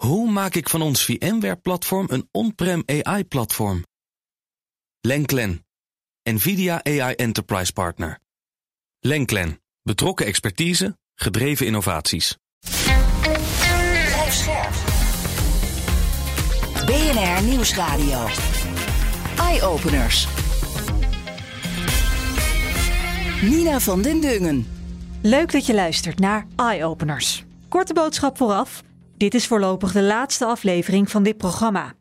Hoe maak ik van ons VMware-platform een on-prem AI-platform? Lenklen, NVIDIA AI Enterprise Partner. Lenklen, betrokken expertise, gedreven innovaties. BNR Nieuwsradio. Eye-openers. Nina van den Dungen. Leuk dat je luistert naar Eye Openers. Korte boodschap vooraf. Dit is voorlopig de laatste aflevering van dit programma.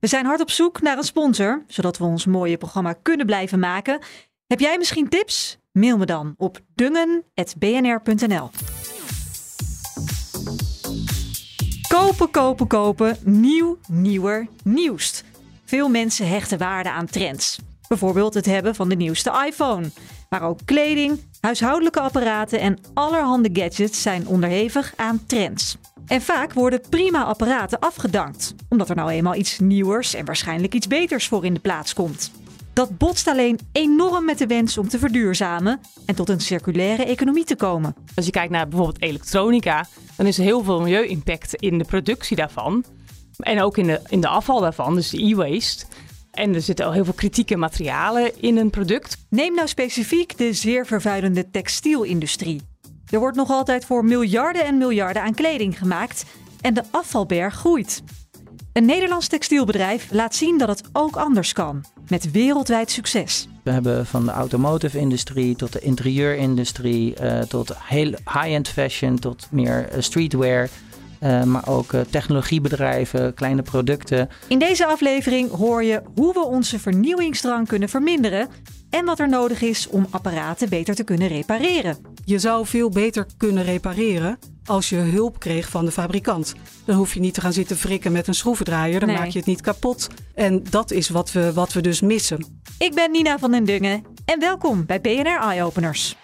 We zijn hard op zoek naar een sponsor, zodat we ons mooie programma kunnen blijven maken. Heb jij misschien tips? Mail me dan op dungen.bnr.nl. Kopen, kopen, kopen. Nieuw, nieuwer, nieuwst. Veel mensen hechten waarde aan trends. Bijvoorbeeld het hebben van de nieuwste iPhone. Maar ook kleding, huishoudelijke apparaten en allerhande gadgets zijn onderhevig aan trends. En vaak worden prima apparaten afgedankt, omdat er nou eenmaal iets nieuwers en waarschijnlijk iets beters voor in de plaats komt. Dat botst alleen enorm met de wens om te verduurzamen en tot een circulaire economie te komen. Als je kijkt naar bijvoorbeeld elektronica, dan is er heel veel milieu-impact in de productie daarvan. En ook in de, in de afval daarvan, dus de e-waste. En er zitten al heel veel kritieke materialen in een product. Neem nou specifiek de zeer vervuilende textielindustrie. Er wordt nog altijd voor miljarden en miljarden aan kleding gemaakt en de afvalberg groeit. Een Nederlands textielbedrijf laat zien dat het ook anders kan, met wereldwijd succes. We hebben van de automotive industrie tot de interieurindustrie, uh, tot heel high-end fashion, tot meer uh, streetwear. Uh, maar ook technologiebedrijven, kleine producten. In deze aflevering hoor je hoe we onze vernieuwingsdrang kunnen verminderen en wat er nodig is om apparaten beter te kunnen repareren. Je zou veel beter kunnen repareren als je hulp kreeg van de fabrikant. Dan hoef je niet te gaan zitten frikken met een schroevendraaier. Dan Nee. maak je het niet kapot. En dat is wat we, wat we dus missen. Ik ben Nina van den Dungen en welkom bij BNR Eye Openers.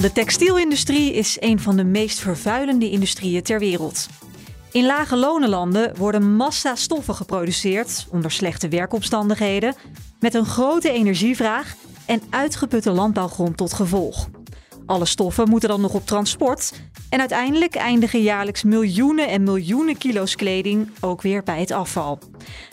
De textielindustrie is een van de meest vervuilende industrieën ter wereld. In lage lonenlanden worden massa stoffen geproduceerd onder slechte werkomstandigheden, met een grote energievraag en uitgeputte landbouwgrond tot gevolg. Alle stoffen moeten dan nog op transport en uiteindelijk eindigen jaarlijks miljoenen en miljoenen kilo's kleding ook weer bij het afval.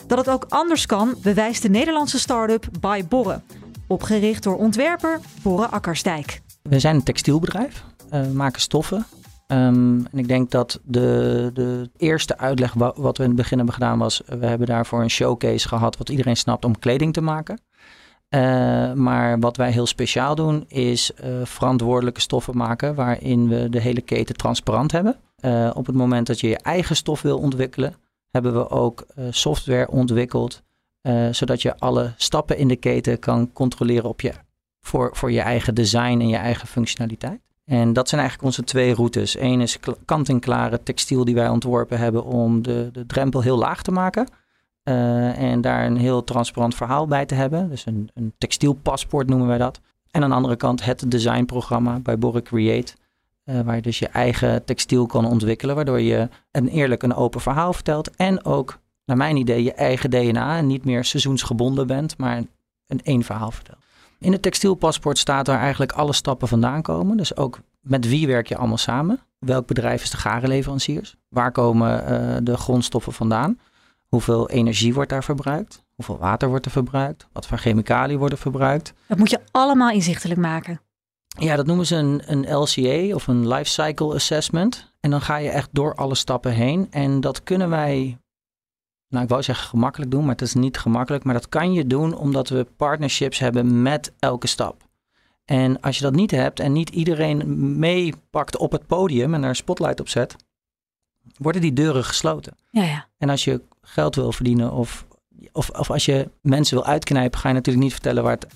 Dat het ook anders kan, bewijst de Nederlandse start-up By Borre, opgericht door ontwerper Borre Akkersdijk. We zijn een textielbedrijf, eh, we maken stoffen. Ehm, en ik denk dat de, de eerste uitleg wa- wat we in het begin hebben gedaan was... we hebben daarvoor een showcase gehad wat iedereen snapt om kleding te maken. Eh, maar wat wij heel speciaal doen is eh, verantwoordelijke stoffen maken... waarin we de hele keten transparant hebben. Eh, op het moment dat je je eigen stof wil ontwikkelen... hebben we ook eh, software ontwikkeld... eh, zodat je alle stappen in de keten kan controleren op je voor, voor je eigen design en je eigen functionaliteit. En dat zijn eigenlijk onze twee routes. Eén is kl- kant-en-klare textiel die wij ontworpen hebben om de, de drempel heel laag te maken. Eh, en daar een heel transparant verhaal bij te hebben. Dus een, een textielpaspoort noemen wij dat. En aan de andere kant het designprogramma bij Borre Create. eh, waar je dus je eigen textiel kan ontwikkelen. Waardoor je een eerlijk een open verhaal vertelt. En ook, naar mijn idee, je eigen DNA. En niet meer seizoensgebonden bent, maar een één verhaal vertelt. In het textielpaspoort staat waar eigenlijk alle stappen vandaan komen. Dus ook met wie werk je allemaal samen? Welk bedrijf is de garenleveranciers? Waar komen eh, de grondstoffen vandaan? Hoeveel energie wordt daar verbruikt? Hoeveel water wordt er verbruikt? Wat voor chemicaliën worden verbruikt? Dat moet je allemaal inzichtelijk maken. Ja, dat noemen ze een, een LCA of een Life Cycle Assessment. En dan ga je echt door alle stappen heen. En dat kunnen wij, nou ik wou zeggen gemakkelijk doen, maar het is niet gemakkelijk. Maar dat kan je doen omdat we partnerships hebben met elke stap. En als je dat niet hebt en niet iedereen meepakt op het podium en er een spotlight op zet, worden die deuren gesloten. Ja, ja. En als je geld wil verdienen of, of, of als je mensen wil uitknijpen, ga je natuurlijk niet vertellen waar het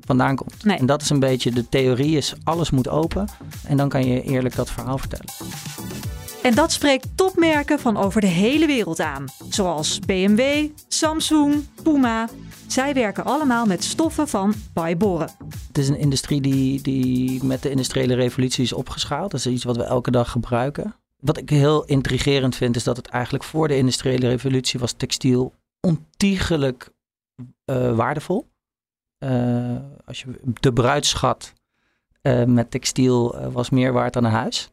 vandaan komt. Nee. En dat is een beetje de theorie is alles moet open en dan kan je eerlijk dat verhaal vertellen. En dat spreekt topmerken van over de hele wereld aan. Zoals BMW, Samsung, Puma. Zij werken allemaal met stoffen van Byborre. Het is een industrie die, die met de industriële revolutie is opgeschaald. Dat is iets wat we elke dag gebruiken. Wat ik heel intrigerend vind is dat het eigenlijk voor de industriële revolutie was textiel ontiegelijk eh, waardevol. Eh, als je de bruidsschat eh, met textiel was meer waard dan een huis.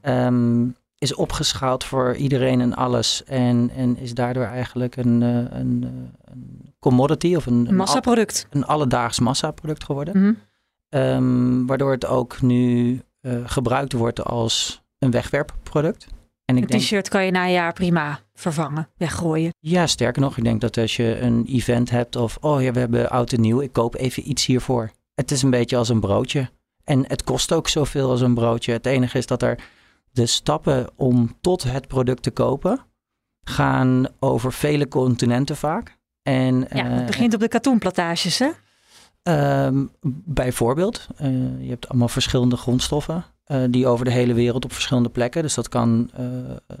Ehm, is opgeschaald voor iedereen en alles. En, en is daardoor eigenlijk een, eh, een, eh, een commodity of een, massaproduct. een alledaags massaproduct geworden. Mhm. Ehm, waardoor het ook nu eh, gebruikt wordt als een wegwerpproduct. En ik Een denk, t-shirt kan je na een jaar prima vervangen, weggooien. ja, sterker nog, ik denk dat als je een event hebt of, oh ja, we hebben oud en nieuw, ik koop even iets hiervoor. Het is een beetje als een broodje. En het kost ook zoveel als een broodje. Het enige is dat er de stappen om tot het product te kopen gaan over vele continenten vaak. En, Ja, eh, het begint op de katoenplantages, hè? Ehm, bijvoorbeeld, eh, je hebt allemaal verschillende grondstoffen eh, die over de hele wereld op verschillende plekken. Dus dat kan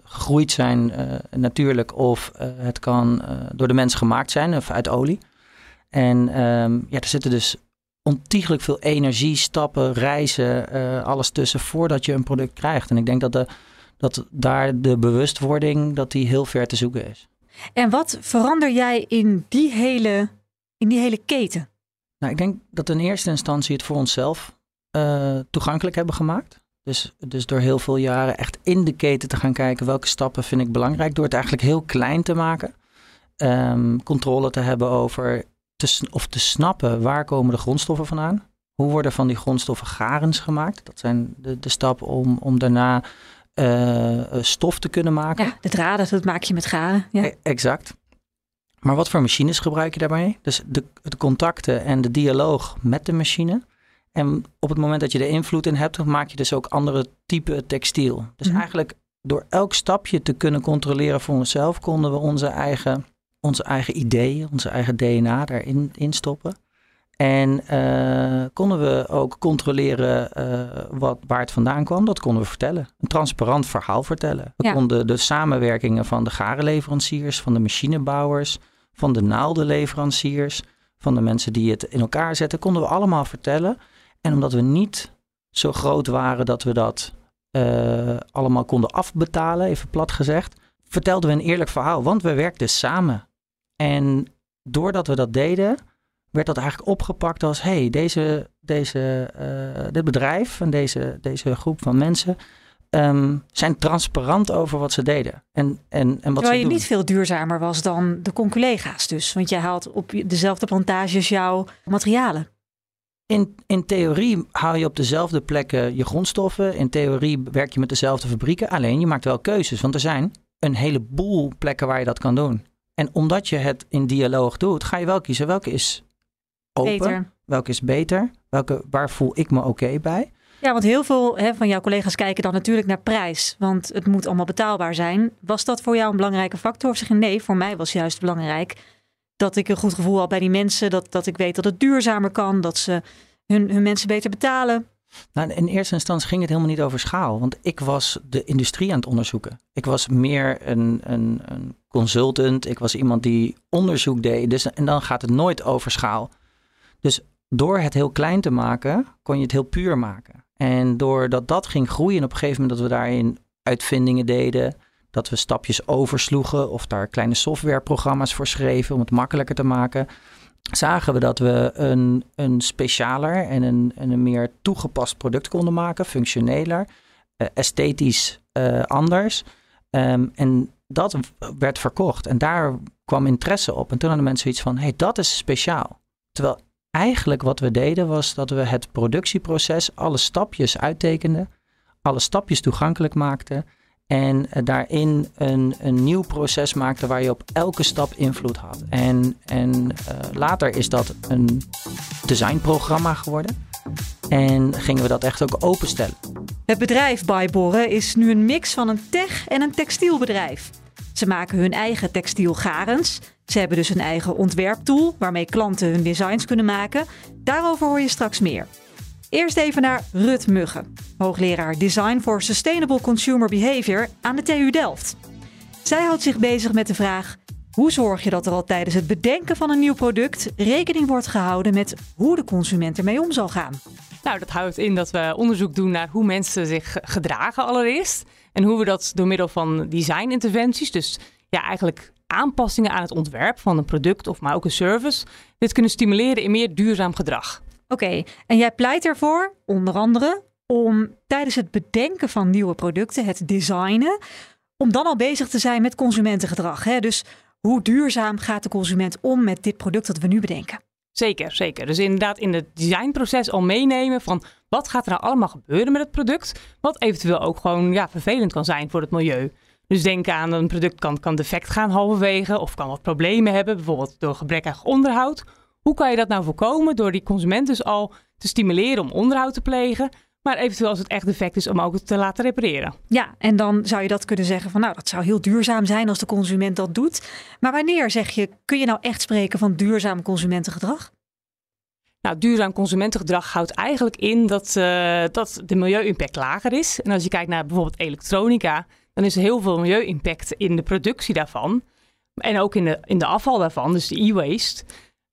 gegroeid zijn natuurlijk of het kan door de mens gemaakt zijn of uit olie. En ehm, ja, er zitten dus ontiegelijk veel energie, stappen, reizen, eh, alles tussen voordat je een product krijgt. En ik denk dat, de, dat daar de bewustwording dat die heel ver te zoeken is. En wat verander jij in die hele, in die hele keten? Nou, ik denk dat we in eerste instantie het voor onszelf eh, toegankelijk hebben gemaakt. Dus, dus door heel veel jaren echt in de keten te gaan kijken welke stappen vind ik belangrijk. Door het eigenlijk heel klein te maken. Ehm, controle te hebben over te, of te snappen waar komen de grondstoffen vandaan. Hoe worden van die grondstoffen garens gemaakt? Dat zijn de, de stappen om, om daarna eh, eh, stof te kunnen maken. Ja, de draden, dat maak je met garen. Ja. E- Exact. Maar wat voor machines gebruik je daarbij? Dus de, de contacten en de dialoog met de machine. En op het moment dat je er invloed in hebt, maak je dus ook andere type textiel. Dus Mhm. eigenlijk door elk stapje te kunnen controleren voor onszelf, konden we onze eigen, onze eigen ideeën, onze eigen DNA daarin in stoppen. En eh, konden we ook controleren eh, wat, waar het vandaan kwam. Dat konden we vertellen. Een transparant verhaal vertellen. We Ja. konden de samenwerkingen van de garenleveranciers, van de machinebouwers, van de naaldenleveranciers, van de mensen die het in elkaar zetten, konden we allemaal vertellen. En omdat we niet zo groot waren dat we dat eh, allemaal konden afbetalen, even plat gezegd, vertelden we een eerlijk verhaal. Want we werkten samen. En doordat we dat deden, werd dat eigenlijk opgepakt als: hey, deze, deze, eh, dit bedrijf en deze, deze groep van mensen ehm, zijn transparant over wat ze deden. En, en, en wat Terwijl ze je doen. niet veel duurzamer was dan de conculega's dus. Want jij haalt op dezelfde plantages jouw materialen. In, in theorie haal je op dezelfde plekken je grondstoffen. In theorie werk je met dezelfde fabrieken. Alleen je maakt wel keuzes. Want er zijn een heleboel plekken waar je dat kan doen. En omdat je het in dialoog doet, ga je wel kiezen welke is open, Beter. welke is beter, welke, waar voel ik me oké bij. Ja, want heel veel hè, van jouw collega's kijken dan natuurlijk naar prijs. Want het moet allemaal betaalbaar zijn. Was dat voor jou een belangrijke factor? Of zeg je nee, voor mij was juist belangrijk dat ik een goed gevoel had bij die mensen. Dat, dat ik weet dat het duurzamer kan. Dat ze hun, hun mensen beter betalen. Nou, in eerste instantie ging het helemaal niet over schaal, want ik was de industrie aan het onderzoeken. Ik was meer een, een, een consultant, ik was iemand die onderzoek deed. Dus, en dan gaat het nooit over schaal. Dus door het heel klein te maken, kon je het heel puur maken. En doordat dat ging groeien, op een gegeven moment dat we daarin uitvindingen deden, dat we stapjes oversloegen of daar kleine softwareprogramma's voor schreven om het makkelijker te maken, zagen we dat we een, een specialer en een, en een meer toegepast product konden maken, functioneler, eh, esthetisch eh, anders. Ehm, en dat werd verkocht en daar kwam interesse op. En toen hadden mensen iets van, hey, dat is speciaal. Terwijl eigenlijk wat we deden was dat we het productieproces, alle stapjes uittekenden, alle stapjes toegankelijk maakten en eh, daarin een, een nieuw proces maakten waar je op elke stap invloed had. En, en eh, later is dat een designprogramma geworden. En gingen we dat echt ook openstellen. Het bedrijf Byborren is nu een mix van een tech- en een textielbedrijf. Ze maken hun eigen textielgarens. Ze hebben dus een eigen ontwerptool waarmee klanten hun designs kunnen maken. Daarover hoor je straks meer. Eerst even naar Rut Muggen, hoogleraar Design for Sustainable Consumer Behavior aan de TU Delft. Zij houdt zich bezig met de vraag: hoe zorg je dat er al tijdens het bedenken van een nieuw product rekening wordt gehouden met hoe de consument ermee om zal gaan? Nou, dat houdt in dat we onderzoek doen naar hoe mensen zich gedragen allereerst. En hoe we dat door middel van designinterventies, dus ja, eigenlijk aanpassingen aan het ontwerp van een product of maar ook een service, dit kunnen stimuleren in meer duurzaam gedrag. Oké, en jij pleit ervoor, onder andere, om tijdens het bedenken van nieuwe producten, het designen, om dan al bezig te zijn met consumentengedrag. Hè? Dus hoe duurzaam gaat de consument om met dit product dat we nu bedenken? Zeker, zeker. Dus inderdaad in het designproces al meenemen van wat gaat er nou allemaal gebeuren met het product, wat eventueel ook gewoon ja, vervelend kan zijn voor het milieu. Dus denk aan een product kan, kan defect gaan halverwege of kan wat problemen hebben, bijvoorbeeld door gebrekkig onderhoud. Hoe kan je dat nou voorkomen door die consument dus al te stimuleren om onderhoud te plegen, maar eventueel als het echt defect is om ook te laten repareren. Ja, en dan zou je dat kunnen zeggen van nou, dat zou heel duurzaam zijn als de consument dat doet. Maar wanneer zeg je, kun je nou echt spreken van duurzaam consumentengedrag? Nou, duurzaam consumentengedrag houdt eigenlijk in dat, uh, dat de milieu-impact lager is. En als je kijkt naar bijvoorbeeld elektronica, dan is er heel veel milieu-impact in de productie daarvan. En ook in de, in de afval daarvan, dus de e-waste.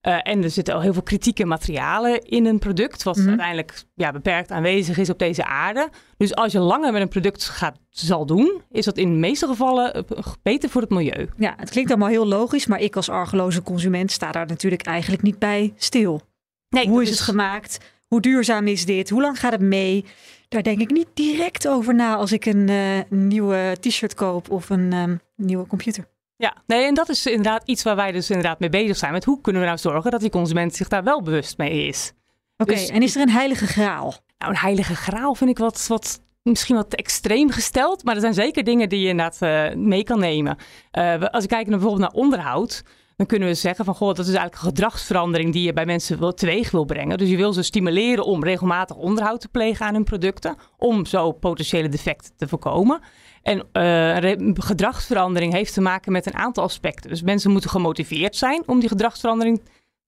Uh, en er zitten al heel veel kritieke materialen in een product, wat mm -hmm. uiteindelijk ja, beperkt aanwezig is op deze aarde. Dus als je langer met een product gaat, zal doen, is dat in de meeste gevallen beter voor het milieu. Ja, het klinkt allemaal heel logisch, maar ik als argeloze consument sta daar natuurlijk eigenlijk niet bij stil. Nee, Hoe is, is het gemaakt? Hoe duurzaam is dit? Hoe lang gaat het mee? Daar denk ik niet direct over na als ik een uh, nieuwe t-shirt koop of een um, nieuwe computer. Ja, nee, en dat is inderdaad iets waar wij dus inderdaad mee bezig zijn. Met hoe kunnen we nou zorgen dat die consument zich daar wel bewust mee is. Oké, okay, dus, en is er een heilige graal? Nou, een heilige graal vind ik wat, wat misschien wat extreem gesteld. Maar er zijn zeker dingen die je inderdaad uh, mee kan nemen. Uh, als ik kijk naar bijvoorbeeld naar onderhoud dan kunnen we zeggen van goh, dat is eigenlijk een gedragsverandering die je bij mensen wil, teweeg wil brengen. Dus je wil ze stimuleren om regelmatig onderhoud te plegen aan hun producten, om zo potentiële defecten te voorkomen. En uh, gedragsverandering heeft te maken met een aantal aspecten. Dus mensen moeten gemotiveerd zijn om die gedragsverandering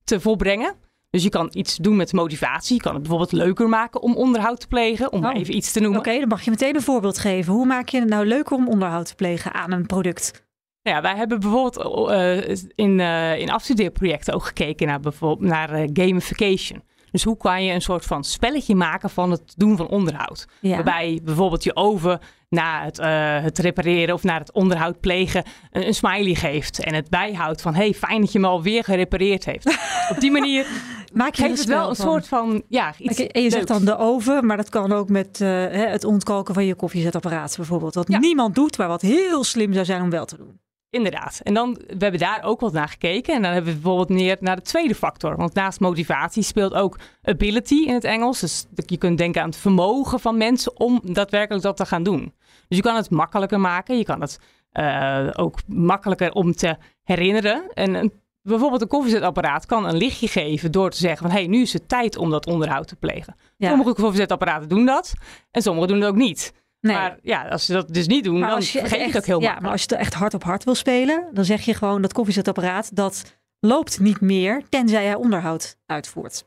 te volbrengen. Dus je kan iets doen met motivatie. Je kan het bijvoorbeeld leuker maken om onderhoud te plegen, om oh. even iets te noemen. Oké, dan mag je meteen een voorbeeld geven. Hoe maak je het nou leuker om onderhoud te plegen aan een product? Nou ja, wij hebben bijvoorbeeld uh, in, uh, in afstudeerprojecten ook gekeken naar, bijvoorbeeld, naar uh, gamification. Dus hoe kan je een soort van spelletje maken van het doen van onderhoud? Ja. Waarbij bijvoorbeeld je oven na het, het repareren of na het onderhoud plegen een, een, smiley geeft. En het bijhoudt van, hey, fijn dat je me alweer gerepareerd heeft. Op die manier Maak je geeft het wel een van. soort van, ja, iets En je zegt dan de oven, maar dat kan ook met het ontkalken van je koffiezetapparaat bijvoorbeeld. Wat ja. niemand doet, maar wat heel slim zou zijn om wel te doen. Inderdaad. En dan, we hebben daar ook wat naar gekeken. En dan hebben we bijvoorbeeld meer naar de tweede factor. Want naast motivatie speelt ook ability in het Engels. Dus je kunt denken aan het vermogen van mensen om daadwerkelijk dat te gaan doen. Dus je kan het makkelijker maken. Je kan het uh, ook makkelijker om te herinneren. En een, bijvoorbeeld een koffiezetapparaat kan een lichtje geven door te zeggen van... hé, hey, nu is het tijd om dat onderhoud te plegen. Ja. Sommige koffiezetapparaten doen dat en sommige doen het ook niet. Nee. Maar ja, als ze dat dus niet doen, dan vergeet je het ook heel Ja, maar als je het echt hard op hard wil spelen, dan zeg je gewoon dat koffiezetapparaat dat loopt niet meer tenzij hij onderhoud uitvoert.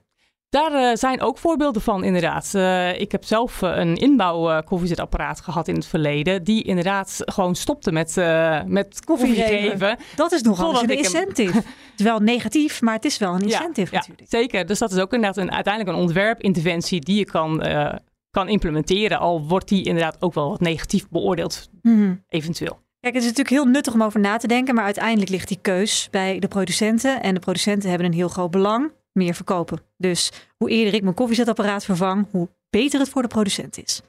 Daar uh, zijn ook voorbeelden van, inderdaad. Uh, ik heb zelf uh, een inbouw koffiezetapparaat gehad in het verleden. Die inderdaad gewoon stopte met, met koffie geven. Dat is nogal een incentive. het is wel negatief, maar het is wel een incentive ja, natuurlijk. Ja, zeker. Dus dat is ook inderdaad een, uiteindelijk een ontwerpinterventie die je kan kan implementeren. Al wordt die inderdaad ook wel wat negatief beoordeeld, mm. eventueel. Kijk, het is natuurlijk heel nuttig om over na te denken, maar uiteindelijk ligt die keus bij de producenten. En de producenten hebben een heel groot belang, meer verkopen. Dus hoe eerder ik mijn koffiezetapparaat vervang, hoe beter het voor de producent is.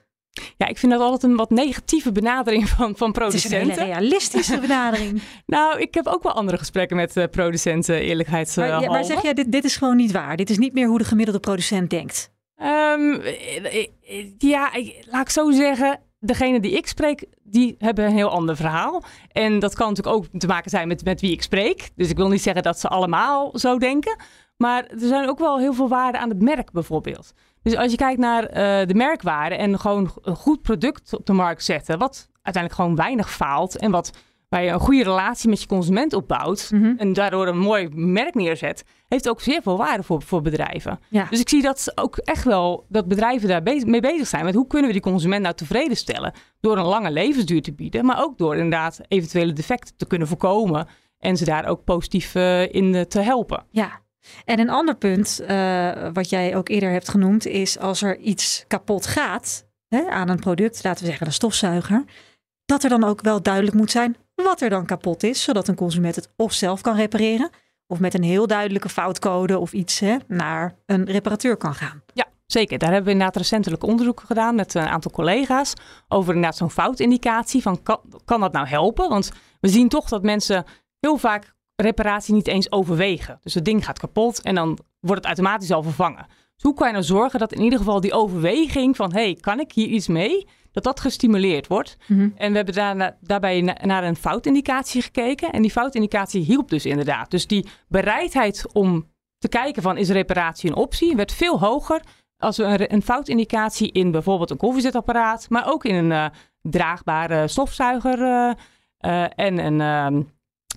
Ja, ik vind dat altijd een wat negatieve benadering van, van producenten. Het is een hele realistische benadering. nou, ik heb ook wel andere gesprekken met uh, producenten, eerlijkheid. Maar, ja, maar zeg jij, dit, dit is gewoon niet waar. Dit is niet meer hoe de gemiddelde producent denkt. Um, ja, laat ik zo zeggen. Degene die ik spreek, die hebben een heel ander verhaal. En dat kan natuurlijk ook te maken zijn met, met wie ik spreek. Dus ik wil niet zeggen dat ze allemaal zo denken. Maar er zijn ook wel heel veel waarden aan het merk bijvoorbeeld. Dus als je kijkt naar uh, de merkwaarde en gewoon een goed product op de markt zetten, wat uiteindelijk gewoon weinig faalt en wat waar je een goede relatie met je consument opbouwt mm -hmm. en daardoor een mooi merk neerzet, heeft ook zeer veel waarde voor, voor bedrijven. Ja. Dus ik zie dat ook echt wel dat bedrijven daar bezig, mee bezig zijn met hoe kunnen we die consument nou tevreden stellen door een lange levensduur te bieden, maar ook door inderdaad eventuele defecten te kunnen voorkomen en ze daar ook positief uh, in uh, te helpen. Ja. En een ander punt, uh, wat jij ook eerder hebt genoemd, is als er iets kapot gaat hè, aan een product, laten we zeggen een stofzuiger, dat er dan ook wel duidelijk moet zijn wat er dan kapot is, zodat een consument het of zelf kan repareren, of met een heel duidelijke foutcode of iets hè, naar een reparateur kan gaan. Ja, zeker. Daar hebben we inderdaad recentelijk onderzoek gedaan met een aantal collega's over inderdaad zo'n foutindicatie van kan, kan dat nou helpen? Want we zien toch dat mensen heel vaak reparatie niet eens overwegen. Dus het ding gaat kapot en dan wordt het automatisch al vervangen. Dus hoe kan je nou zorgen dat in ieder geval die overweging van hey, kan ik hier iets mee? Dat dat gestimuleerd wordt. Mhm. En we hebben daarna, daarbij na- naar een foutindicatie gekeken. En die foutindicatie hielp dus inderdaad. Dus die bereidheid om te kijken van is reparatie een optie werd veel hoger als we een foutindicatie in bijvoorbeeld een koffiezetapparaat, maar ook in een eh, draagbare stofzuiger eh, eh, en een, ehm,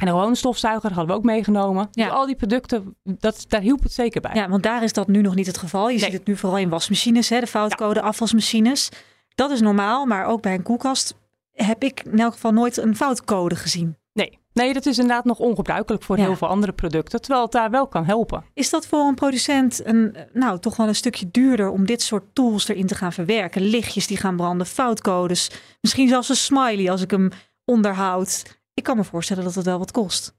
en een gewone stofzuiger hadden we ook meegenomen. Ja. Dus al die producten, dat, daar hielp het zeker bij. Ja, want daar is dat nu nog niet het geval. Je Nee. ziet het nu vooral in wasmachines, hè, de foutcode afwasmachines. Dat is normaal, maar ook bij een koelkast heb ik in elk geval nooit een foutcode gezien. Nee. nee, dat is inderdaad nog ongebruikelijk voor Ja. heel veel andere producten, terwijl het daar wel kan helpen. Is dat voor een producent een, nou, toch wel een stukje duurder om dit soort tools erin te gaan verwerken? Lichtjes die gaan branden, foutcodes, misschien zelfs een smiley als ik hem onderhoud. Ik kan me voorstellen dat het wel wat kost.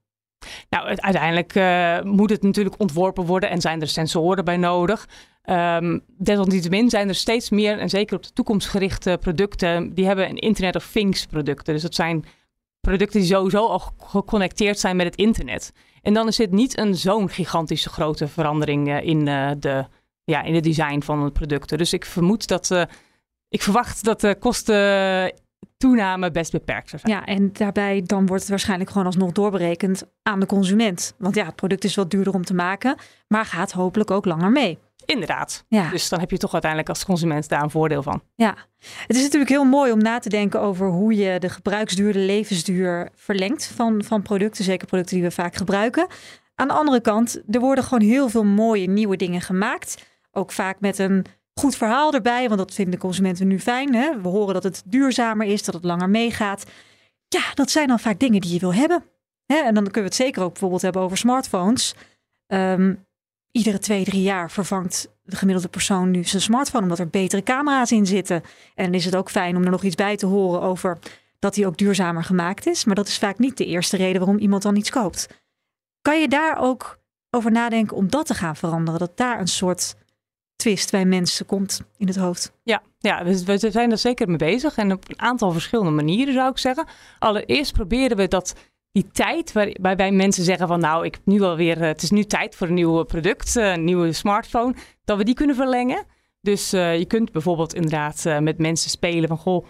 Nou, uiteindelijk eh, moet het natuurlijk ontworpen worden en zijn er sensoren bij nodig. Ehm desalniettemin zijn er steeds meer, en zeker op de toekomstgerichte producten, die hebben een Internet of Things producten. Dus dat zijn producten die sowieso al ge- geconnecteerd zijn met het internet. En dan is dit niet een zo'n gigantische grote verandering eh, in, eh, de, ja, in het design van de producten. Dus ik vermoed dat, ik verwacht dat de kosten toename best beperkt zou zijn. Ja, en daarbij dan wordt het waarschijnlijk gewoon alsnog doorberekend aan de consument. Want ja, het product is wat duurder om te maken, maar gaat hopelijk ook langer mee. Inderdaad. Ja. Dus dan heb je toch uiteindelijk als consument daar een voordeel van. Ja, het is natuurlijk heel mooi om na te denken over hoe je de gebruiksduur, de levensduur verlengt van, van producten, zeker producten die we vaak gebruiken. Aan de andere kant, er worden gewoon heel veel mooie nieuwe dingen gemaakt. Ook vaak met een goed verhaal erbij, want dat vinden consumenten nu fijn. Hè? We horen dat het duurzamer is, dat het langer meegaat. Ja, dat zijn dan vaak dingen die je wil hebben. Hè? En dan kunnen we het zeker ook bijvoorbeeld hebben over smartphones. Ehm, iedere twee, drie jaar vervangt de gemiddelde persoon nu zijn smartphone, omdat er betere camera's in zitten. En is het ook fijn om er nog iets bij te horen over dat die ook duurzamer gemaakt is. Maar dat is vaak niet de eerste reden waarom iemand dan iets koopt. Kan je daar ook over nadenken om dat te gaan veranderen? Dat daar een soort twist bij mensen komt in het hoofd. Ja, ja we, we zijn er zeker mee bezig en op een aantal verschillende manieren zou ik zeggen. Allereerst proberen we dat die tijd waar- waarbij mensen zeggen van nou, ik heb nu alweer, eh, het is nu tijd voor een nieuw product, eh, een nieuwe smartphone, dat we die kunnen verlengen. Dus eh, je kunt bijvoorbeeld inderdaad met mensen spelen van goh,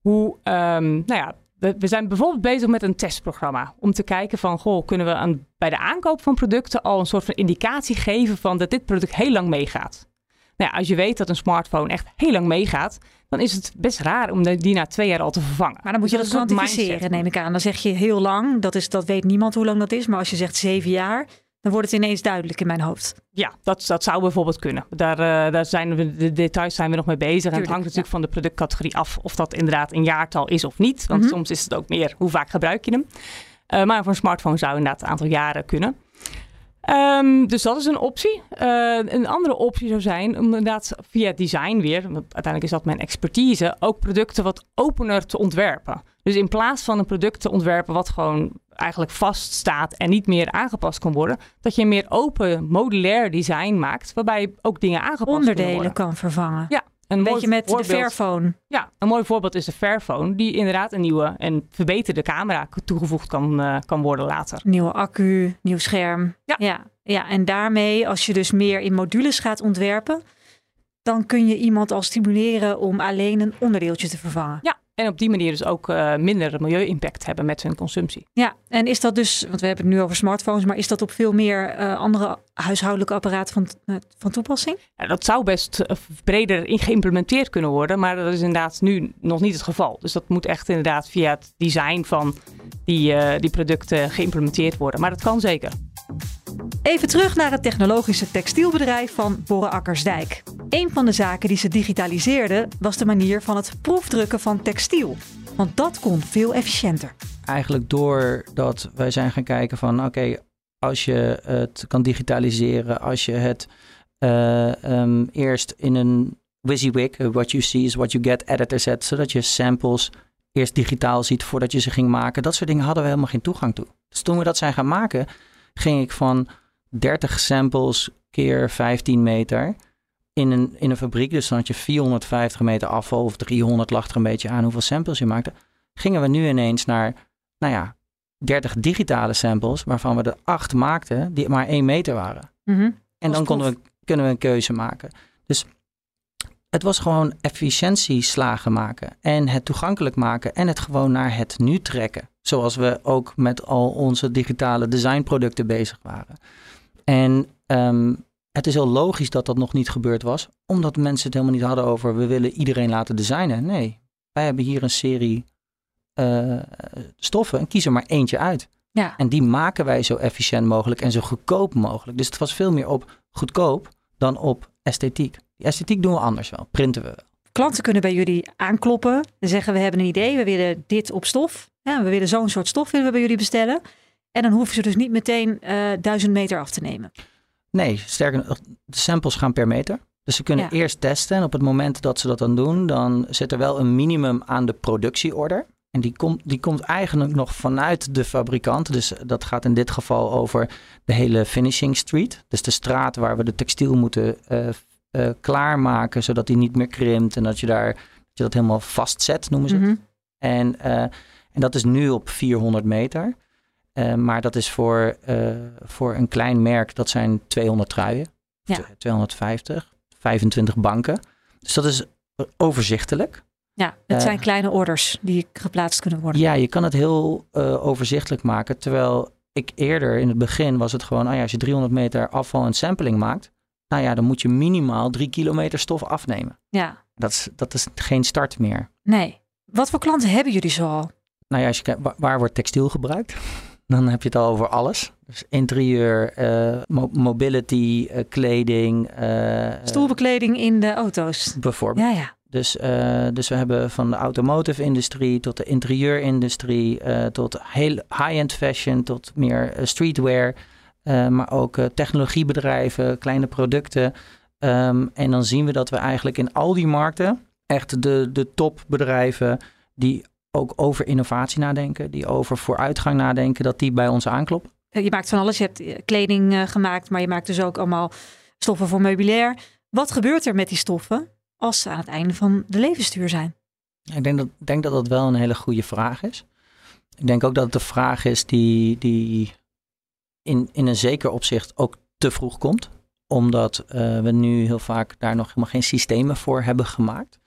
hoe, ehm, nou ja, we, we zijn bijvoorbeeld bezig met een testprogramma om te kijken van goh, kunnen we aan, bij de aankoop van producten al een soort van indicatie geven van dat dit product heel lang meegaat. Nou ja, als je weet dat een smartphone echt heel lang meegaat, dan is het best raar om die na twee jaar al te vervangen. Maar dan moet je Dus dat kwantificeren, neem ik aan. Dan zeg je heel lang, dat, is, dat weet niemand hoe lang dat is. Maar als je zegt zeven jaar, dan wordt het ineens duidelijk in mijn hoofd. Ja, dat, dat zou bijvoorbeeld kunnen. Daar, eh, daar zijn we, de details zijn we nog mee bezig. en het hangt natuurlijk van de productcategorie af of dat inderdaad een jaartal is of niet. Want Mhm. soms is het ook meer hoe vaak gebruik je hem. Eh, maar voor een smartphone zou inderdaad een aantal jaren kunnen. Ehm, dus dat is een optie. Eh, een andere optie zou zijn om inderdaad via design weer, want uiteindelijk is dat mijn expertise, ook producten wat opener te ontwerpen. Dus in plaats van een product te ontwerpen wat gewoon eigenlijk vaststaat en niet meer aangepast kan worden, dat je een meer open, modulair design maakt, waarbij ook dingen aangepast Onderdelen kan vervangen. Ja, een beetje met de Fairphone. Ja, een mooi voorbeeld is de Fairphone, die inderdaad een nieuwe en verbeterde camera toegevoegd kan, eh, kan worden later. Nieuwe accu, nieuw scherm. Ja. ja. Ja, en daarmee, als je dus meer in modules gaat ontwerpen, dan kun je iemand al stimuleren om alleen een onderdeeltje te vervangen. Ja, en op die manier dus ook eh, minder milieu-impact hebben met hun consumptie. Ja, en is dat dus, want we hebben het nu over smartphones, maar is dat op veel meer eh, andere huishoudelijke apparaten van, eh, van toepassing? Ja, dat zou best breder in geïmplementeerd kunnen worden, maar dat is inderdaad nu nog niet het geval. Dus dat moet echt inderdaad via het design van die, die producten geïmplementeerd worden. Maar dat kan zeker. Even terug naar het technologische textielbedrijf van Borre Akkersdijk. Een van de zaken die ze digitaliseerden was de manier van het proefdrukken van textiel. Want dat kon veel efficiënter. Eigenlijk doordat wij zijn gaan kijken van oké, als je het kan digitaliseren, als je het eh, ehm, eerst in een WYSIWYG, what you see is what you get editor zet, zodat je samples eerst digitaal ziet voordat je ze ging maken. Dat soort dingen hadden we helemaal geen toegang toe. Dus toen we dat zijn gaan maken, ging ik van 30 samples keer 15 meter in een, in een fabriek. Dus dan had je 450 meter afval of 300 lag er een beetje aan hoeveel samples je maakte. Gingen we nu ineens naar, nou ja, 30 digitale samples, waarvan we er 8 maakten die maar 1 meter waren. Mhm. En dan konden we, kunnen we een keuze maken. Het was gewoon efficiëntieslagen maken. En het toegankelijk maken. En het gewoon naar het nu trekken. Zoals we ook met al onze digitale designproducten bezig waren. En ehm, het is heel logisch dat dat nog niet gebeurd was. Omdat mensen het helemaal niet hadden over we willen iedereen laten designen. Nee, wij hebben hier een serie eh, stoffen. En kies er maar eentje uit. Ja. En die maken wij zo efficiënt mogelijk en zo goedkoop mogelijk. Dus het was veel meer op goedkoop dan op esthetiek. Die esthetiek doen we anders wel, printen we wel. Klanten kunnen bij jullie aankloppen en zeggen we hebben een idee, we willen dit op stof. Ja, we willen zo'n soort stof willen we bij jullie bestellen. En dan hoeven ze dus niet meteen eh, duizend meter af te nemen. Nee, sterker nog, de samples gaan per meter. Dus ze kunnen Ja. eerst testen en op het moment dat ze dat dan doen, dan zit er wel een minimum aan de productieorder. En die komt, die komt eigenlijk nog vanuit de fabrikant. Dus dat gaat in dit geval over de hele finishing street. Dus de straat waar we de textiel moeten eh, eh, klaarmaken, zodat die niet meer krimpt. En dat je, daar, dat, je dat helemaal vastzet, noemen ze het. Mhm. En, eh, en dat is nu op 400 meter. Eh, maar dat is voor, eh, voor een klein merk, dat zijn 200 truien. Ja. Tw- 250, 25 banken. Dus dat is overzichtelijk. Ja, het Eh. zijn kleine orders die geplaatst kunnen worden. Ja, je kan het heel eh, overzichtelijk maken. Terwijl ik eerder, in het begin, was het gewoon... Oh ja, als je 300 meter afval en sampling maakt... Nou ja, dan moet je minimaal 3 kilometer stof afnemen. Ja, Dat is, dat is geen start meer. nee. Wat voor klanten hebben jullie zoal? Nou ja, als je kijkt, waar, waar wordt textiel gebruikt? Dan heb je het al over alles. Dus interieur, eh, mo- mobility, eh, kleding. eh, Stoelbekleding in de auto's. bijvoorbeeld. Ja, ja. Dus, eh, dus we hebben van de automotive industrie tot de interieurindustrie, eh, tot heel high-end fashion, tot meer eh, streetwear. maar ook technologiebedrijven, kleine producten. Ehm, en dan zien we dat we eigenlijk in al die markten echt de, de topbedrijven die ook over innovatie nadenken, die over vooruitgang nadenken, dat die bij ons aankloppen. Je maakt van alles. Je hebt kleding gemaakt, maar je maakt dus ook allemaal stoffen voor meubilair. Wat gebeurt er met die stoffen als ze aan het einde van de levensduur zijn? Ik denk dat, denk dat dat wel een hele goede vraag is. Ik denk ook dat het de vraag is die, die in, in een zeker opzicht ook te vroeg komt. Omdat eh, we nu heel vaak daar nog helemaal geen systemen voor hebben gemaakt.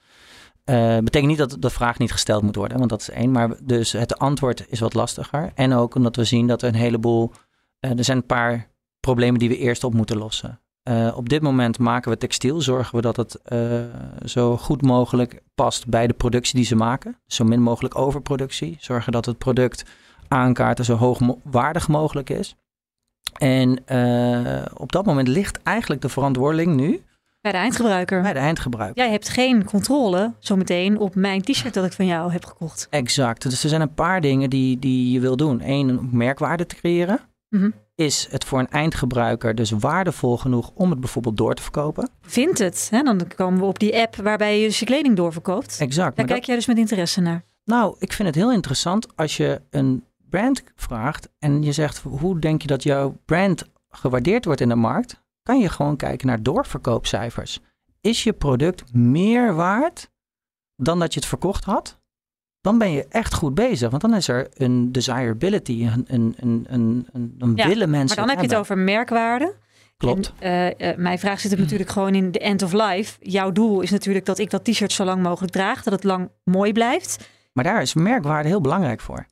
Eh betekent niet dat de vraag niet gesteld moet worden, want dat is één. Maar dus het antwoord is wat lastiger. En ook omdat we zien dat er een heleboel... eh, er zijn een paar problemen die we eerst op moeten lossen. Eh, op dit moment maken we textiel, zorgen we dat het eh, zo goed mogelijk past bij de productie die ze maken. Zo min mogelijk overproductie. Zorgen dat het product aankaarten zo hoogwaardig mogelijk is. En eh, op dat moment ligt eigenlijk de verantwoording nu Bij de eindgebruiker. bij de eindgebruiker. Jij hebt geen controle zometeen op mijn t-shirt dat ik van jou heb gekocht. Exact. Dus er zijn een paar dingen die, die je wil doen. Eén, om merkwaarde te creëren. Mhm. Is het voor een eindgebruiker dus waardevol genoeg om het bijvoorbeeld door te verkopen? Vindt het? Hè? Dan komen we op die app waarbij je dus je kleding doorverkoopt. Exact. Daar dat- kijk jij dus met interesse naar. Nou, ik vind het heel interessant als je een brand vraagt en je zegt hoe denk je dat jouw brand gewaardeerd wordt in de markt, kan je gewoon kijken naar doorverkoopcijfers. Is je product meer waard dan dat je het verkocht had? Dan ben je echt goed bezig, want dan is er een desirability, een, een, een, een, Ja, willen mensen Maar dan heb je het over merkwaarde. Klopt. En, eh, eh, mijn vraag zit hem natuurlijk gewoon in de end of life. Jouw doel is natuurlijk dat ik dat t-shirt zo lang mogelijk draag. Dat het lang mooi blijft. Maar daar is merkwaarde heel belangrijk voor.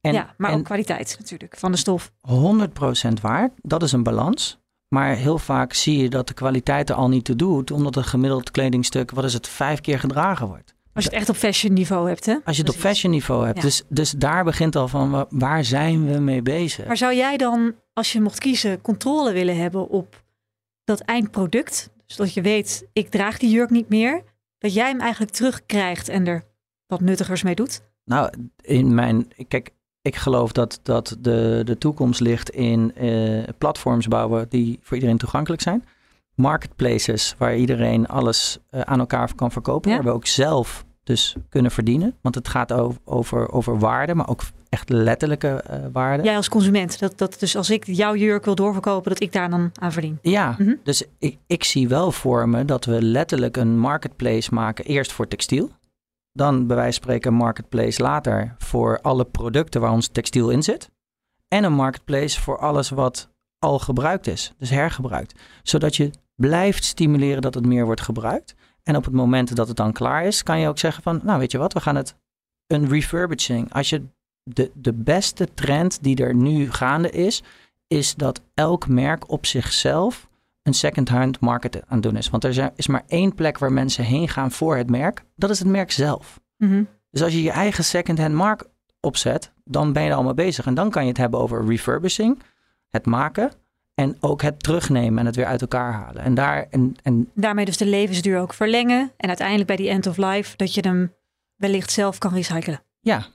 En, ja, maar en ook kwaliteit natuurlijk van de stof. 100% waard. Dat is een balans. Maar heel vaak zie je dat de kwaliteit er al niet toe doet, omdat een gemiddeld kledingstuk, wat is het, vijf keer gedragen wordt. Als je het echt op fashion niveau hebt, hè? Als je het op fashion niveau hebt. Ja. Dus, dus daar begint al van, wa- waar zijn we mee bezig? Maar zou jij dan, als je mocht kiezen, controle willen hebben op dat eindproduct? Zodat je weet, ik draag die jurk niet meer. Dat jij hem eigenlijk terugkrijgt en er wat nuttigers mee doet? Nou, in mijn, kijk, ik geloof dat, dat de, de toekomst ligt in eh, platforms bouwen die voor iedereen toegankelijk zijn. Marketplaces waar iedereen alles eh, aan elkaar kan verkopen. Ja. Waar we ook zelf dus kunnen verdienen. Want het gaat over, over, over waarde, maar ook echt letterlijke uh, waarde. Jij als consument, dat, dat dus als ik jouw jurk wil doorverkopen, dat ik daar dan aan verdien. Ja, mm -hmm. dus ik, ik zie wel voor me dat we letterlijk een marketplace maken. Eerst voor textiel. Dan bij wijze van spreken een marketplace later voor alle producten waar ons textiel in zit. En een marketplace voor alles wat al gebruikt is, dus hergebruikt. Zodat je blijft stimuleren dat het meer wordt gebruikt. En op het moment dat het dan klaar is, kan je ook zeggen van, nou weet je wat, we gaan het een refurbishing. Als je de, de beste trend die er nu gaande is, is dat elk merk op zichzelf een second-hand market aan het doen is. Want er is maar één plek waar mensen heen gaan voor het merk. Dat is het merk zelf. Mm -hmm. Dus als je je eigen second-hand markt opzet, dan ben je er allemaal bezig. En dan kan je het hebben over refurbishing, het maken en ook het terugnemen en het weer uit elkaar halen. En, daar, en, en... Daarmee dus de levensduur ook verlengen. En uiteindelijk bij die end of life dat je hem wellicht zelf kan recyclen. Ja,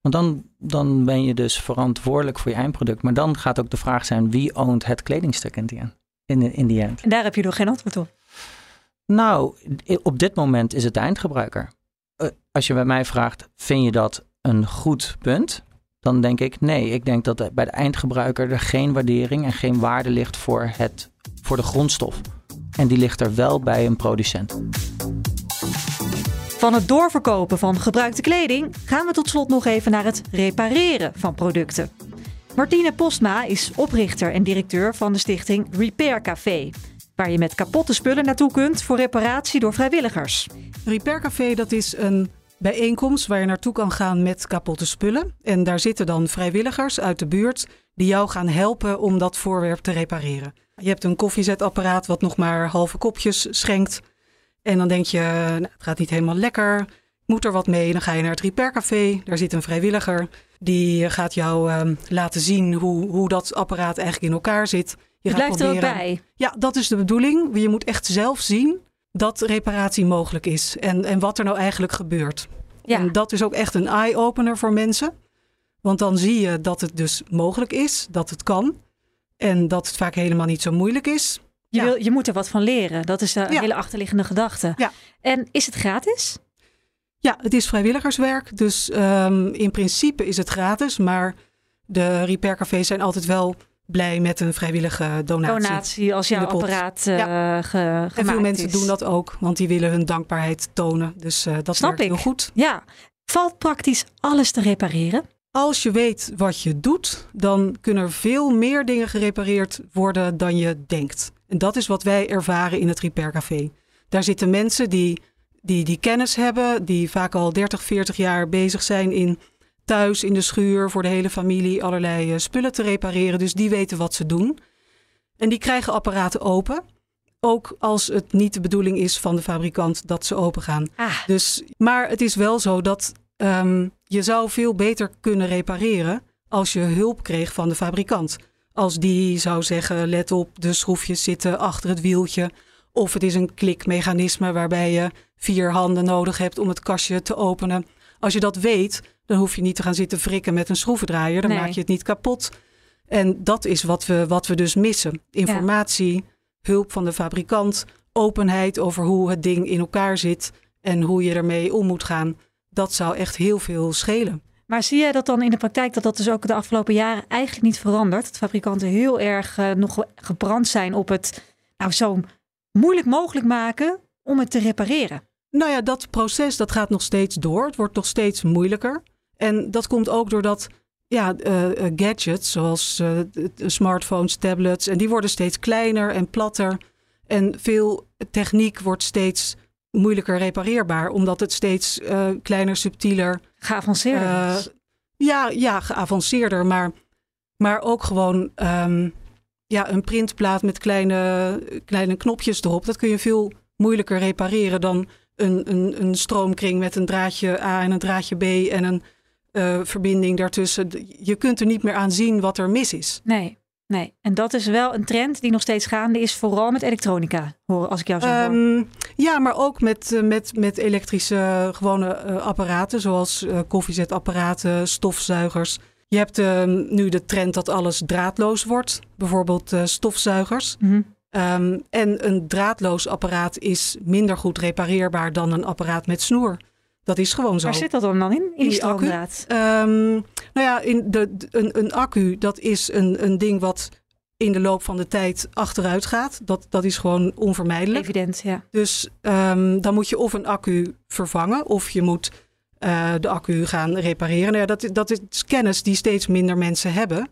want dan, dan ben je dus verantwoordelijk voor je eindproduct. Maar dan gaat ook de vraag zijn, wie oont het kledingstuk in die end? In, in die end? En daar heb je nog geen antwoord op. Nou, op dit moment is het de eindgebruiker. Als je bij mij vraagt, vind je dat een goed punt? Dan denk ik nee. Ik denk dat bij de eindgebruiker er geen waardering en geen waarde ligt voor, het, voor de grondstof. En die ligt er wel bij een producent. Van het doorverkopen van gebruikte kleding gaan we tot slot nog even naar het repareren van producten. Martine Postma is oprichter en directeur van de stichting Repair Café, waar je met kapotte spullen naartoe kunt voor reparatie door vrijwilligers. Repair Café dat is een bijeenkomst waar je naartoe kan gaan met kapotte spullen. En daar zitten dan vrijwilligers uit de buurt die jou gaan helpen om dat voorwerp te repareren. Je hebt een koffiezetapparaat wat nog maar halve kopjes schenkt. En dan denk je, nou, het gaat niet helemaal lekker. Moet er wat mee? Dan ga je naar het repaircafé. Daar zit een vrijwilliger. Die gaat jou uh, laten zien hoe, hoe dat apparaat eigenlijk in elkaar zit. Je, je blijft proberen... er ook bij. Ja, dat is de bedoeling. Je moet echt zelf zien dat reparatie mogelijk is. En, en wat er nou eigenlijk gebeurt. Ja. En dat is ook echt een eye-opener voor mensen. Want dan zie je dat het dus mogelijk is, dat het kan. En dat het vaak helemaal niet zo moeilijk is. Je, wil, je moet er wat van leren. Dat is de hele achterliggende gedachte. Ja. En is het gratis? Ja, het is vrijwilligerswerk. Dus um, in principe is het gratis. Maar de repaircafés zijn altijd wel blij met een vrijwillige donatie. Donatie als jouw apparaat uh, ja. ge, En veel mensen doen dat ook, want die willen hun dankbaarheid tonen. Dus uh, dat Snap werkt ik. heel goed. Ja. Valt praktisch alles te repareren? Als je weet wat je doet, dan kunnen er veel meer dingen gerepareerd worden dan je denkt. En dat is wat wij ervaren in het Repair Café. Daar zitten mensen die, die, die kennis hebben, die vaak al 30, 40 jaar bezig zijn in thuis in de schuur voor de hele familie allerlei uh, spullen te repareren. Dus die weten wat ze doen. En die krijgen apparaten open. Ook als het niet de bedoeling is van de fabrikant dat ze open gaan. Ah. Dus, maar het is wel zo dat um, je zou veel beter kunnen repareren als je hulp kreeg van de fabrikant. Als die zou zeggen, let op, de schroefjes zitten achter het wieltje. Of het is een klikmechanisme waarbij je vier handen nodig hebt om het kastje te openen. Als je dat weet, dan hoef je niet te gaan zitten frikken met een schroevendraaier. Dan Nee. maak je het niet kapot. En dat is wat we, wat we dus missen. Informatie, hulp van de fabrikant, openheid over hoe het ding in elkaar zit en hoe je ermee om moet gaan. Dat zou echt heel veel schelen. Maar zie jij dat dan in de praktijk dat dat dus ook de afgelopen jaren eigenlijk niet verandert? Dat fabrikanten heel erg uh, nog gebrand zijn op het nou, zo moeilijk mogelijk maken om het te repareren. Nou ja, dat proces dat gaat nog steeds door. Het wordt nog steeds moeilijker. En dat komt ook doordat ja, uh, gadgets zoals uh, smartphones, tablets, en die worden steeds kleiner en platter. En veel techniek wordt steeds moeilijker repareerbaar, omdat het steeds uh, kleiner, subtieler. Geavanceerder. Ja, ja, geavanceerder, maar, maar ook gewoon um, ja, een printplaat met kleine, kleine knopjes erop. Dat kun je veel moeilijker repareren dan een, een, een stroomkring met een draadje A en een draadje B en een uh, verbinding daartussen. Je kunt er niet meer aan zien wat er mis is. Nee. Nee, en dat is wel een trend die nog steeds gaande is, vooral met elektronica, hoor, als ik jou zo hoor. Um, ja, maar ook met, uh, met, met elektrische gewone uh, apparaten, zoals uh, koffiezetapparaten, stofzuigers. Je hebt nu de trend dat alles draadloos wordt, bijvoorbeeld stofzuigers. Mm -hmm. um, en een draadloos apparaat is minder goed repareerbaar dan een apparaat met snoer. Dat is gewoon zo. Waar zit dat dan in, in die, die accu? Ehm, nou ja, in de, de- een, een accu, dat is een, een ding wat in de loop van de tijd achteruit gaat. Dat, dat is gewoon onvermijdelijk. Evident, ja. Dus ehm, dan moet je of een accu vervangen of je moet eh, de accu gaan repareren. Nou ja, dat, is- dat is kennis die steeds minder mensen hebben.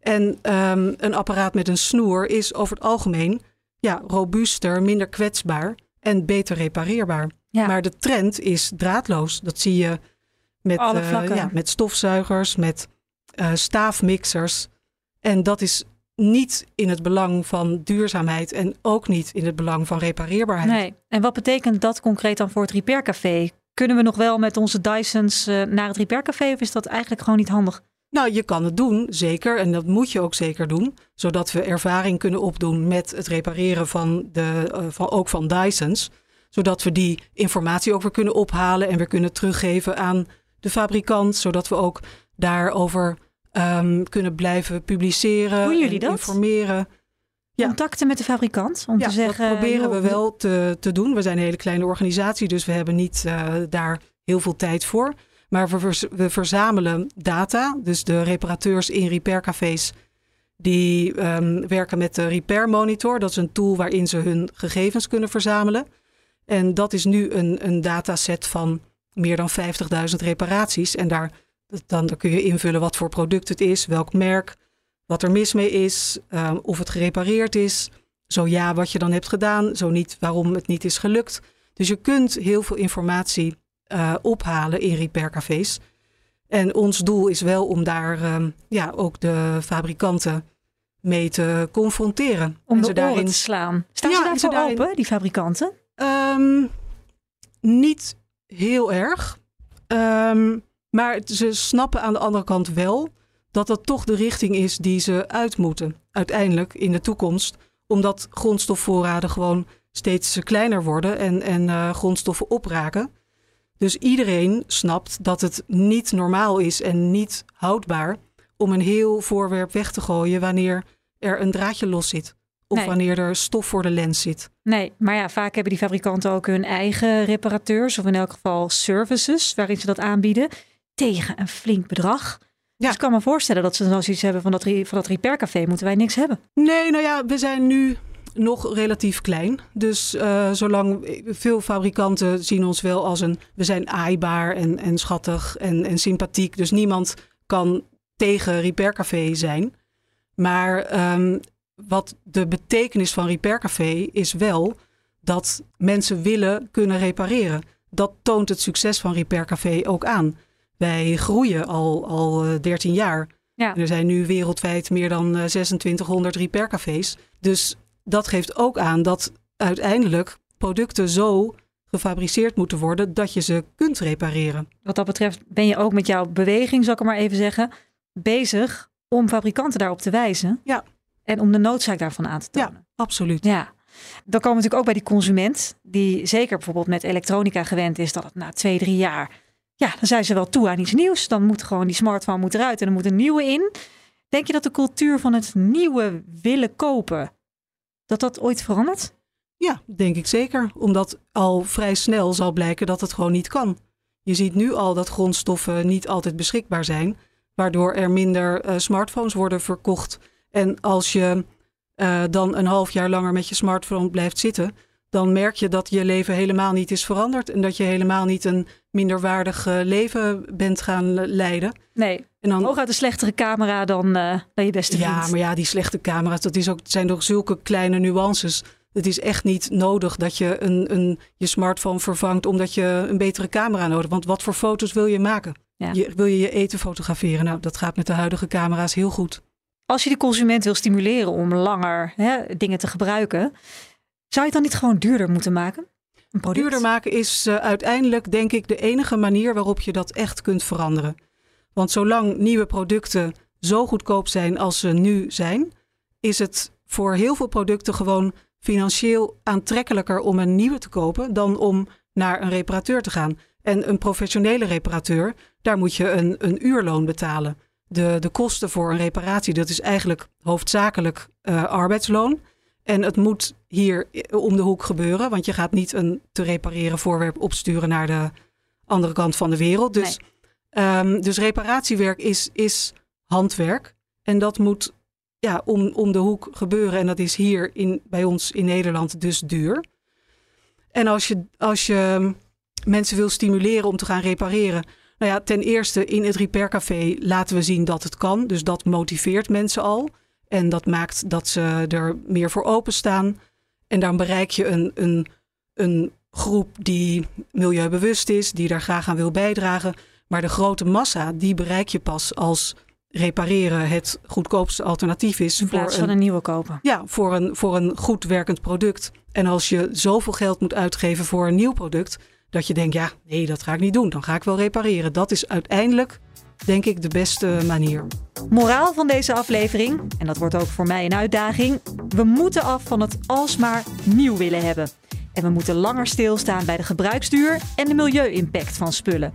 En ehm, een apparaat met een snoer is over het algemeen ja, robuuster, minder kwetsbaar en beter repareerbaar. Ja. Maar de trend is draadloos. Dat zie je met, eh, ja, met stofzuigers, met eh, staafmixers. En dat is niet in het belang van duurzaamheid en ook niet in het belang van repareerbaarheid. Nee. En wat betekent dat concreet dan voor het repaircafé? Kunnen we nog wel met onze Dysons eh, naar het repaircafé of is dat eigenlijk gewoon niet handig? Nou, je kan het doen, zeker. En dat moet je ook zeker doen. Zodat we ervaring kunnen opdoen met het repareren van, de, van ook van Dysons. Zodat we die informatie ook weer kunnen ophalen en weer kunnen teruggeven aan de fabrikant. Zodat we ook daarover ehm, kunnen blijven publiceren. Doen jullie en dat? informeren. Ja. Contacten met de fabrikant om ja, te zeggen... dat proberen we wel te, te doen. We zijn een hele kleine organisatie, dus we hebben niet eh, daar heel veel tijd voor. Maar we verzamelen data. Dus de reparateurs in repaircafés die ehm, werken met de Repair Monitor. Dat is een tool waarin ze hun gegevens kunnen verzamelen. En dat is nu een, een dataset van meer dan 50.000 reparaties. En daar, dan, dan kun je invullen wat voor product het is, welk merk, wat er mis mee is, ehm, of het gerepareerd is. Zo ja, wat je dan hebt gedaan. Zo niet, waarom het niet is gelukt. Dus je kunt heel veel informatie eh, ophalen in repaircafés. En ons doel is wel om daar ehm, ja, ook de fabrikanten mee te confronteren. om En de ze daarin te slaan. Staan Ja, ze daarvoor open, die fabrikanten? Ehm, niet heel erg. Ehm, maar ze snappen aan de andere kant wel dat dat toch de richting is die ze uit moeten. Uiteindelijk in de toekomst. Omdat grondstofvoorraden gewoon steeds kleiner worden en, en eh, grondstoffen opraken. Dus iedereen snapt dat het niet normaal is en niet houdbaar om een heel voorwerp weg te gooien wanneer er een draadje los zit. Of Nee. wanneer er stof voor de lens zit. Nee, maar ja, vaak hebben die fabrikanten ook hun eigen reparateurs, of in elk geval services, waarin ze dat aanbieden, tegen een flink bedrag. Ja. Dus ik kan me voorstellen dat ze dan zoiets hebben van dat, van dat repaircafé moeten wij niks hebben. Nee, nou ja, we zijn nu nog relatief klein. Dus eh, zolang veel fabrikanten zien ons wel als een. We zijn aaibaar en, en schattig en, en sympathiek. Dus niemand kan tegen Repaircafé zijn. Maar ehm, wat de betekenis van Repaircafé is wel dat mensen willen kunnen repareren. Dat toont het succes van Repaircafé ook aan. Wij groeien al, al eh, 13 jaar. Ja. En Er zijn nu wereldwijd meer dan eh, 2600 repaircafés. Dus dat geeft ook aan dat uiteindelijk producten zo gefabriceerd moeten worden dat je ze kunt repareren. Wat dat betreft ben je ook met jouw beweging, zal ik maar even zeggen, bezig om fabrikanten daarop te wijzen. Ja. En om de noodzaak daarvan aan te tonen. Absoluut. Ja. Dan komen we natuurlijk ook bij die consument, die zeker bijvoorbeeld met elektronica gewend is, dat het na twee, drie jaar, ja, dan zijn ze wel toe aan iets nieuws. Dan moet gewoon die smartphone moet eruit en er moet een nieuwe in. Denk je dat de cultuur van het nieuwe willen kopen, dat dat ooit verandert? Ja, denk ik zeker. Omdat al vrij snel zal blijken dat het gewoon niet kan. Je ziet nu al dat grondstoffen niet altijd beschikbaar zijn, waardoor er minder eh, smartphones worden verkocht. En als je eh, dan een half jaar langer met je smartphone blijft zitten, dan merk je dat je leven helemaal niet is veranderd en dat je helemaal niet een minderwaardig eh, leven bent gaan le- leiden. Nee, En dan, hooguit een slechtere camera dan, eh, dan je beste vriend. ja, maar ja, die slechte camera's, dat is ook, zijn toch zulke kleine nuances. Het is echt niet nodig dat je een, een, je smartphone vervangt omdat je een betere camera nodig hebt. Want wat voor foto's wil je maken? Ja. Je, wil je je eten fotograferen? Nou, dat gaat met de huidige camera's heel goed. Als je de consument wil stimuleren om langer hè, dingen te gebruiken, zou je het dan niet gewoon duurder moeten maken? Duurder maken is eh, uiteindelijk, denk ik, de enige manier waarop je dat echt kunt veranderen. Want zolang nieuwe producten zo goedkoop zijn als ze nu zijn, is het voor heel veel producten gewoon financieel aantrekkelijker om een nieuwe te kopen dan om naar een reparateur te gaan. En een professionele reparateur, daar moet je een, een uurloon betalen. De, de kosten voor een reparatie, dat is eigenlijk hoofdzakelijk eh, arbeidsloon. En het moet hier om de hoek gebeuren, want je gaat niet een te repareren voorwerp opsturen naar de andere kant van de wereld. Dus, ehm, dus reparatiewerk is, is handwerk. En dat moet ja, om, om de hoek gebeuren. En dat is hier in, bij ons in Nederland dus duur. En als je, als je mensen wil stimuleren om te gaan repareren. Nou ja, ten eerste in het repaircafé laten we zien dat het kan. Dus dat motiveert mensen al. En dat maakt dat ze er meer voor openstaan. En dan bereik je een, een, een groep die milieubewust is, die daar graag aan wil bijdragen. Maar de grote massa, die bereik je pas als repareren het goedkoopste alternatief is. In plaats voor van een nieuwe kopen. Ja, voor een, voor een goed werkend product. En als je zoveel geld moet uitgeven voor een nieuw product, dat je denkt, ja, nee, dat ga ik niet doen. Dan ga ik wel repareren. Dat is uiteindelijk, denk ik, de beste manier. Moraal van deze aflevering, en dat wordt ook voor mij een uitdaging: we moeten af van het alsmaar nieuw willen hebben. En we moeten langer stilstaan bij de gebruiksduur en de milieu-impact van spullen.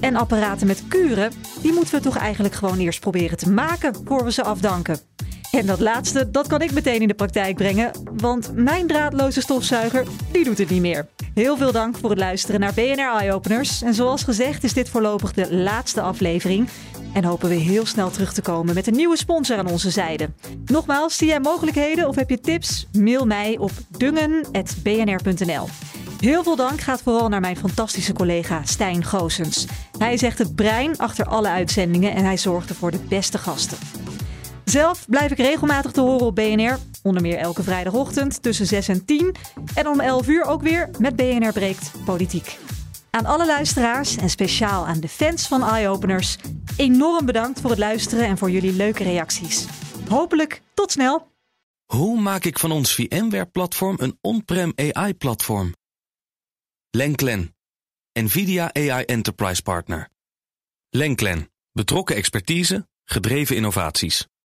En apparaten met kuren, die moeten we toch eigenlijk gewoon eerst proberen te maken voor we ze afdanken. En dat laatste, dat kan ik meteen in de praktijk brengen, want mijn draadloze stofzuiger, die doet het niet meer. Heel veel dank voor het luisteren naar BNR Eye Openers. En zoals gezegd is dit voorlopig de laatste aflevering. En hopen we heel snel terug te komen met een nieuwe sponsor aan onze zijde. Nogmaals, zie jij mogelijkheden of heb je tips? Mail mij op dungen.bnr.nl. Heel veel dank gaat vooral naar mijn fantastische collega Stijn Goosens. Hij is echt het brein achter alle uitzendingen en hij zorgde voor de beste gasten. Zelf blijf ik regelmatig te horen op BNR. Onder meer elke vrijdagochtend tussen 6 en 10. En om 11 uur ook weer met BNR Breekt Politiek. Aan alle luisteraars en speciaal aan de fans van Eye-Openers... enorm bedankt voor het luisteren en voor jullie leuke reacties. Hopelijk tot snel! Hoe maak ik van ons VMware-platform een on-prem AI-platform? Lenklen, NVIDIA AI Enterprise Partner. Lenklen, betrokken expertise, gedreven innovaties.